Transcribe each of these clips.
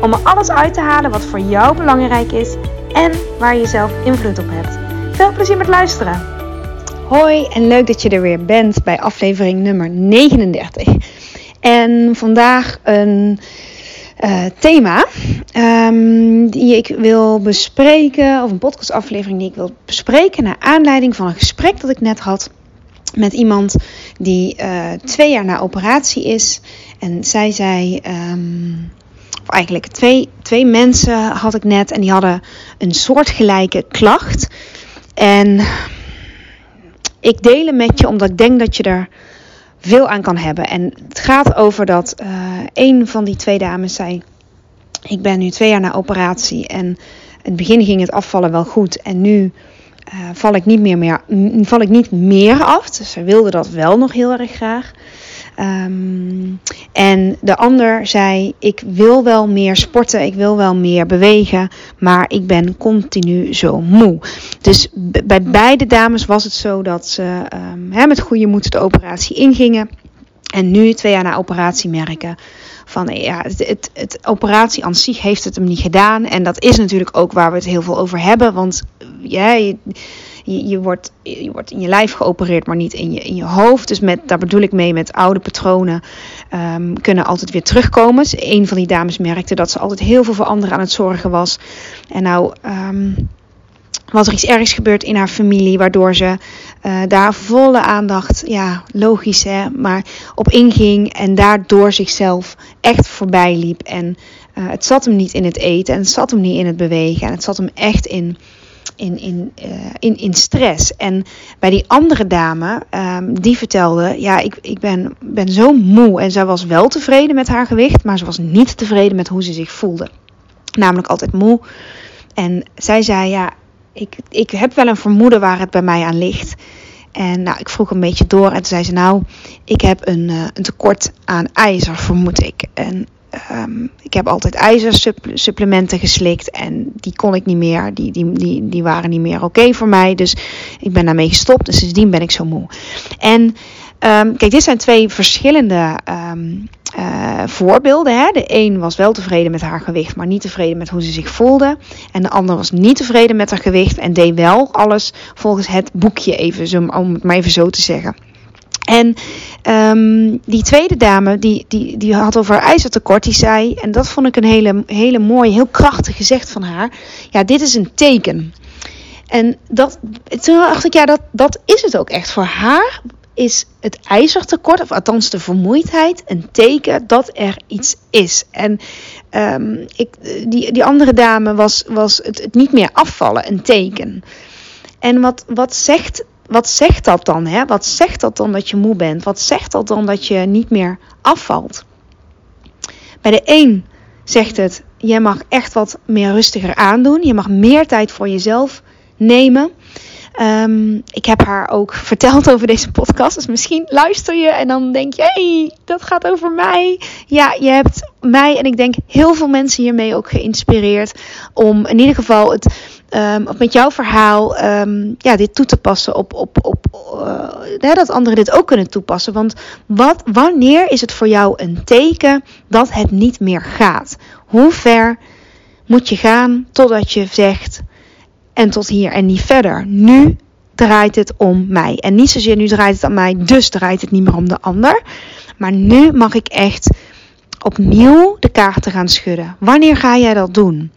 om er alles uit te halen wat voor jou belangrijk is en waar je zelf invloed op hebt. Veel plezier met luisteren. Hoi en leuk dat je er weer bent bij aflevering nummer 39. En vandaag een uh, thema um, die ik wil bespreken, of een podcastaflevering die ik wil bespreken naar aanleiding van een gesprek dat ik net had met iemand die uh, twee jaar na operatie is. En zij zei, um, of eigenlijk twee, twee mensen had ik net en die hadden een soortgelijke klacht. En ik deel met je omdat ik denk dat je er veel aan kan hebben. En het gaat over dat uh, een van die twee dames zei: Ik ben nu twee jaar na operatie en in het begin ging het afvallen wel goed. En nu uh, val, ik niet meer, meer, val ik niet meer af. Dus ze wilde dat wel nog heel erg graag. Um, en de ander zei: Ik wil wel meer sporten, ik wil wel meer bewegen, maar ik ben continu zo moe. Dus bij beide dames was het zo dat ze um, met goede moed de operatie ingingen. En nu, twee jaar na operatie, merken van ja, het, het, operatie aan zich heeft het hem niet gedaan. En dat is natuurlijk ook waar we het heel veel over hebben. Want ja, je, je, wordt, je wordt in je lijf geopereerd, maar niet in je, in je hoofd. Dus met, daar bedoel ik mee met oude patronen um, kunnen altijd weer terugkomen. Dus een van die dames merkte dat ze altijd heel veel voor anderen aan het zorgen was. En nou um, was er iets ergs gebeurd in haar familie, waardoor ze uh, daar volle aandacht, ja, logisch hè, maar op inging en daardoor zichzelf echt voorbij liep. En uh, het zat hem niet in het eten en het zat hem niet in het bewegen en het zat hem echt in in, in, uh, in, in stress. En bij die andere dame, um, die vertelde: Ja, ik, ik ben, ben zo moe. En zij was wel tevreden met haar gewicht, maar ze was niet tevreden met hoe ze zich voelde. Namelijk altijd moe. En zij zei: Ja, ik, ik heb wel een vermoeden waar het bij mij aan ligt. En nou, ik vroeg een beetje door en toen zei ze: Nou, ik heb een, uh, een tekort aan ijzer, vermoed ik. En Um, ik heb altijd ijzersupplementen geslikt en die kon ik niet meer. Die, die, die, die waren niet meer oké voor mij. Dus ik ben daarmee gestopt. Dus sindsdien ben ik zo moe. En um, kijk, dit zijn twee verschillende um, uh, voorbeelden. Hè. De een was wel tevreden met haar gewicht, maar niet tevreden met hoe ze zich voelde. En de ander was niet tevreden met haar gewicht en deed wel alles volgens het boekje, even, om het maar even zo te zeggen. En um, die tweede dame, die, die, die had over ijzertekort, die zei, en dat vond ik een hele, hele mooie, heel krachtig gezegd van haar. Ja, dit is een teken. En dat, toen dacht ik, ja, dat, dat is het ook echt. Voor haar is het ijzertekort, of althans de vermoeidheid, een teken dat er iets is. En um, ik, die, die andere dame was, was het, het niet meer afvallen, een teken. En wat, wat zegt wat zegt dat dan? Hè? Wat zegt dat dan dat je moe bent? Wat zegt dat dan dat je niet meer afvalt? Bij de een zegt het, je mag echt wat meer rustiger aandoen. Je mag meer tijd voor jezelf nemen. Um, ik heb haar ook verteld over deze podcast. Dus misschien luister je en dan denk je: hey, dat gaat over mij. Ja, je hebt mij en ik denk heel veel mensen hiermee ook geïnspireerd. Om in ieder geval het um, met jouw verhaal um, ja, dit toe te passen op, op, op uh, dat anderen dit ook kunnen toepassen. Want wat, wanneer is het voor jou een teken dat het niet meer gaat? Hoe ver moet je gaan totdat je zegt en tot hier en niet verder? Nu draait het om mij. En niet zozeer nu draait het om mij, dus draait het niet meer om de ander. Maar nu mag ik echt opnieuw de kaarten gaan schudden. Wanneer ga jij dat doen?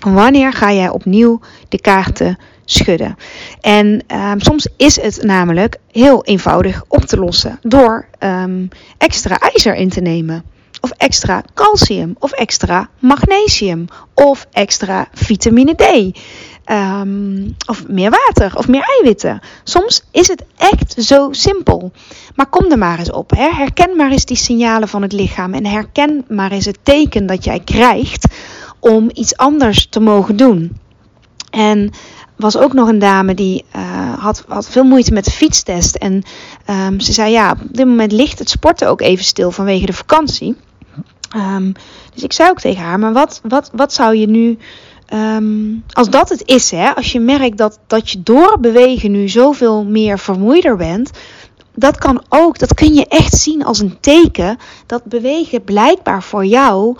Wanneer ga jij opnieuw de kaarten schudden? En um, soms is het namelijk heel eenvoudig op te lossen door um, extra ijzer in te nemen. Of extra calcium, of extra magnesium, of extra vitamine D. Um, of meer water, of meer eiwitten. Soms is het echt zo simpel. Maar kom er maar eens op. Hè? Herken maar eens die signalen van het lichaam. En herken maar eens het teken dat jij krijgt om iets anders te mogen doen. En was ook nog een dame die uh, had, had veel moeite met de fietstest. En um, ze zei: Ja, op dit moment ligt het sporten ook even stil vanwege de vakantie. Um, dus ik zei ook tegen haar: Maar wat, wat, wat zou je nu. Um, als dat het is, hè, als je merkt dat, dat je door bewegen nu zoveel meer vermoeider bent, dat kan ook, dat kun je echt zien als een teken dat bewegen blijkbaar voor jou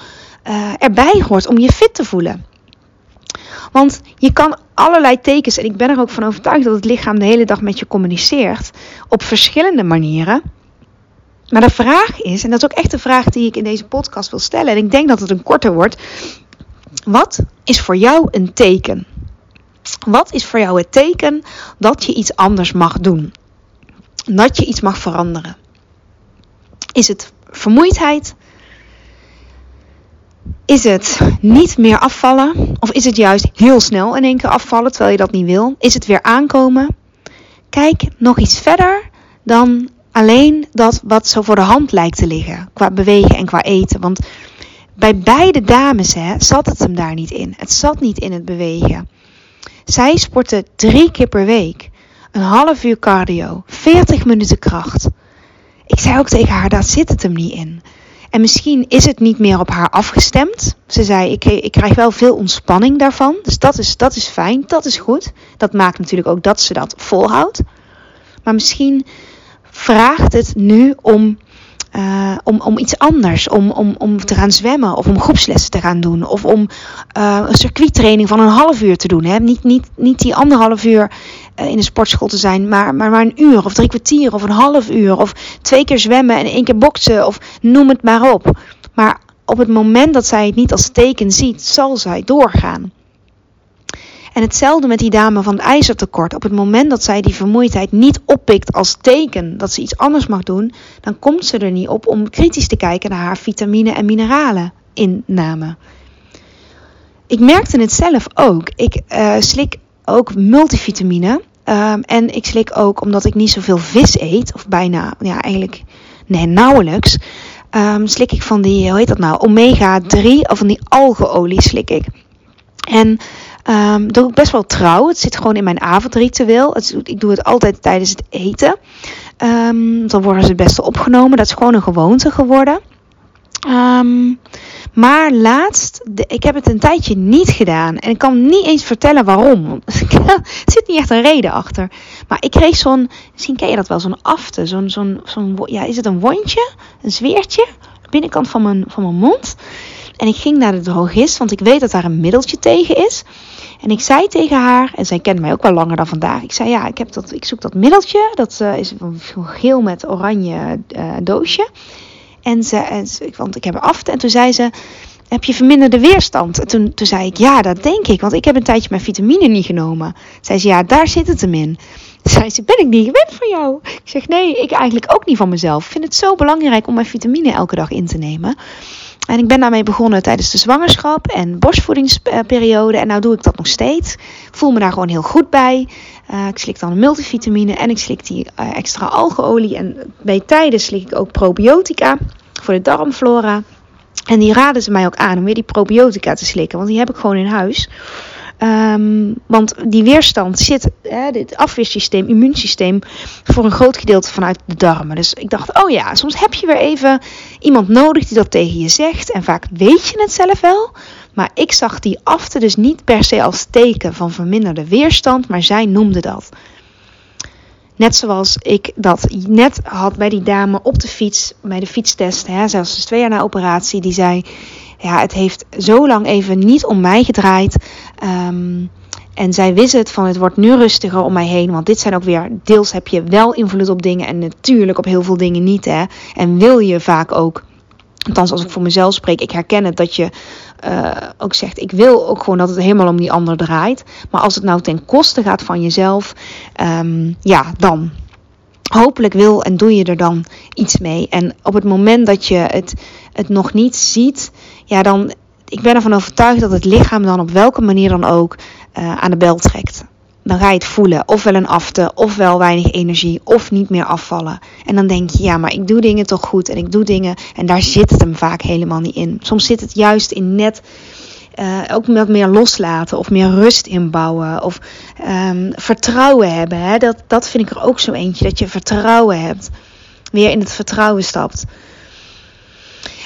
uh, erbij hoort om je fit te voelen. Want je kan allerlei tekens, en ik ben er ook van overtuigd dat het lichaam de hele dag met je communiceert, op verschillende manieren. Maar de vraag is, en dat is ook echt de vraag die ik in deze podcast wil stellen, en ik denk dat het een korter wordt. Wat is voor jou een teken? Wat is voor jou het teken dat je iets anders mag doen? Dat je iets mag veranderen? Is het vermoeidheid? Is het niet meer afvallen? Of is het juist heel snel in één keer afvallen terwijl je dat niet wil? Is het weer aankomen? Kijk nog iets verder dan alleen dat wat zo voor de hand lijkt te liggen. Qua bewegen en qua eten. Want bij beide dames hè, zat het hem daar niet in. Het zat niet in het bewegen. Zij sporten drie keer per week. Een half uur cardio. 40 minuten kracht. Ik zei ook tegen haar, daar zit het hem niet in. En misschien is het niet meer op haar afgestemd. Ze zei, ik, ik krijg wel veel ontspanning daarvan. Dus dat is, dat is fijn, dat is goed. Dat maakt natuurlijk ook dat ze dat volhoudt. Maar misschien vraagt het nu om, uh, om, om iets anders. Om, om, om te gaan zwemmen of om groepslessen te gaan doen. Of om uh, een circuittraining van een half uur te doen. Hè? Niet, niet, niet die anderhalf uur in de sportschool te zijn, maar, maar maar een uur of drie kwartier of een half uur. Of twee keer zwemmen en één keer boksen of noem het maar op. Maar op het moment dat zij het niet als teken ziet, zal zij doorgaan. En hetzelfde met die dame van het ijzertekort. Op het moment dat zij die vermoeidheid niet oppikt als teken dat ze iets anders mag doen, dan komt ze er niet op om kritisch te kijken naar haar vitamine en mineralen inname. Ik merkte het zelf ook. Ik uh, slik ook multivitamine. Um, en ik slik ook, omdat ik niet zoveel vis eet, of bijna, ja, eigenlijk, nee, nauwelijks. Um, slik ik van die, hoe heet dat nou, omega 3, of van die algeolie slik ik. En Um, doe ik best wel trouw. Het zit gewoon in mijn avondritueel. Het, ik doe het altijd tijdens het eten. Um, dan worden ze het beste opgenomen. Dat is gewoon een gewoonte geworden. Um, maar laatst, ik heb het een tijdje niet gedaan. En ik kan niet eens vertellen waarom. er zit niet echt een reden achter. Maar ik kreeg zo'n, misschien ken je dat wel, zo'n afte. Zo'n, zo'n, zo'n, ja, is het een wondje? Een zweertje? Binnenkant van mijn, van mijn mond. En ik ging naar de drogist, want ik weet dat daar een middeltje tegen is. En ik zei tegen haar, en zij kent mij ook wel langer dan vandaag. Ik zei, ja, ik, heb dat, ik zoek dat middeltje. Dat uh, is een geel met oranje uh, doosje. En ze, en want ik heb af. En toen zei ze, heb je verminderde weerstand? En toen, toen zei ik, ja, dat denk ik. Want ik heb een tijdje mijn vitamine niet genomen. Zei ze, ja, daar zit het hem in. Zei ze, ben ik niet gewend van jou? Ik zeg, nee, ik eigenlijk ook niet van mezelf. Ik vind het zo belangrijk om mijn vitamine elke dag in te nemen. En ik ben daarmee begonnen tijdens de zwangerschap en borstvoedingsperiode. En nou doe ik dat nog steeds. Voel me daar gewoon heel goed bij. Uh, ik slik dan een multivitamine en ik slik die uh, extra algeolie. En bij tijden slik ik ook probiotica voor de darmflora. En die raden ze mij ook aan om weer die probiotica te slikken. Want die heb ik gewoon in huis. Um, want die weerstand zit, hè, het afweersysteem, immuunsysteem, voor een groot gedeelte vanuit de darmen. Dus ik dacht, oh ja, soms heb je weer even iemand nodig die dat tegen je zegt. En vaak weet je het zelf wel. Maar ik zag die afte dus niet per se als teken van verminderde weerstand, maar zij noemde dat. Net zoals ik dat net had bij die dame op de fiets, bij de fietstest, hè, zelfs dus twee jaar na operatie, die zei: Ja, het heeft zo lang even niet om mij gedraaid. Um, en zij wist het van het wordt nu rustiger om mij heen. Want dit zijn ook weer, deels heb je wel invloed op dingen en natuurlijk op heel veel dingen niet. Hè? En wil je vaak ook, althans als ik voor mezelf spreek, ik herken het dat je uh, ook zegt, ik wil ook gewoon dat het helemaal om die ander draait. Maar als het nou ten koste gaat van jezelf, um, ja, dan hopelijk wil en doe je er dan iets mee. En op het moment dat je het, het nog niet ziet, ja, dan, ik ben ervan overtuigd dat het lichaam dan op welke manier dan ook uh, aan de bel trekt. Dan ga je het voelen, ofwel een afte, ofwel weinig energie, of niet meer afvallen. En dan denk je, ja, maar ik doe dingen toch goed en ik doe dingen en daar zit het hem vaak helemaal niet in. Soms zit het juist in net uh, ook wat meer loslaten of meer rust inbouwen of um, vertrouwen hebben. Hè? Dat, dat vind ik er ook zo eentje, dat je vertrouwen hebt. Weer in het vertrouwen stapt.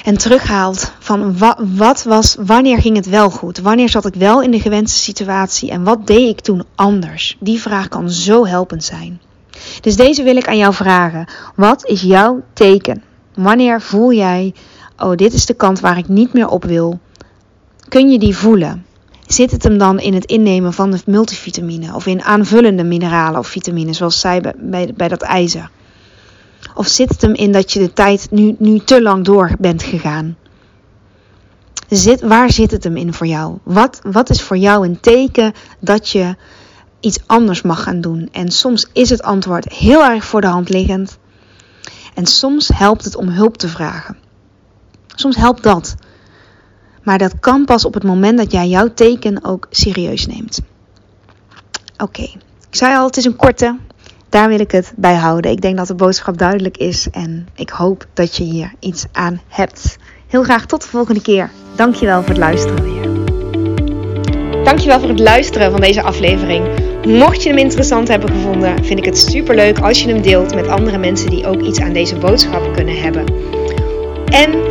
En terughaalt van wat was, wanneer ging het wel goed? Wanneer zat ik wel in de gewenste situatie en wat deed ik toen anders? Die vraag kan zo helpend zijn. Dus deze wil ik aan jou vragen. Wat is jouw teken? Wanneer voel jij, oh dit is de kant waar ik niet meer op wil? Kun je die voelen? Zit het hem dan in het innemen van de multivitamine of in aanvullende mineralen of vitamine, zoals zij bij, bij, bij dat ijzer? Of zit het hem in dat je de tijd nu, nu te lang door bent gegaan? Zit, waar zit het hem in voor jou? Wat, wat is voor jou een teken dat je iets anders mag gaan doen? En soms is het antwoord heel erg voor de hand liggend. En soms helpt het om hulp te vragen. Soms helpt dat. Maar dat kan pas op het moment dat jij jouw teken ook serieus neemt. Oké, ik zei al, het is een korte. Daar wil ik het bij houden. Ik denk dat de boodschap duidelijk is en ik hoop dat je hier iets aan hebt. Heel graag tot de volgende keer. Dankjewel voor het luisteren weer. Dankjewel voor het luisteren van deze aflevering. Mocht je hem interessant hebben gevonden, vind ik het super leuk als je hem deelt met andere mensen die ook iets aan deze boodschap kunnen hebben. En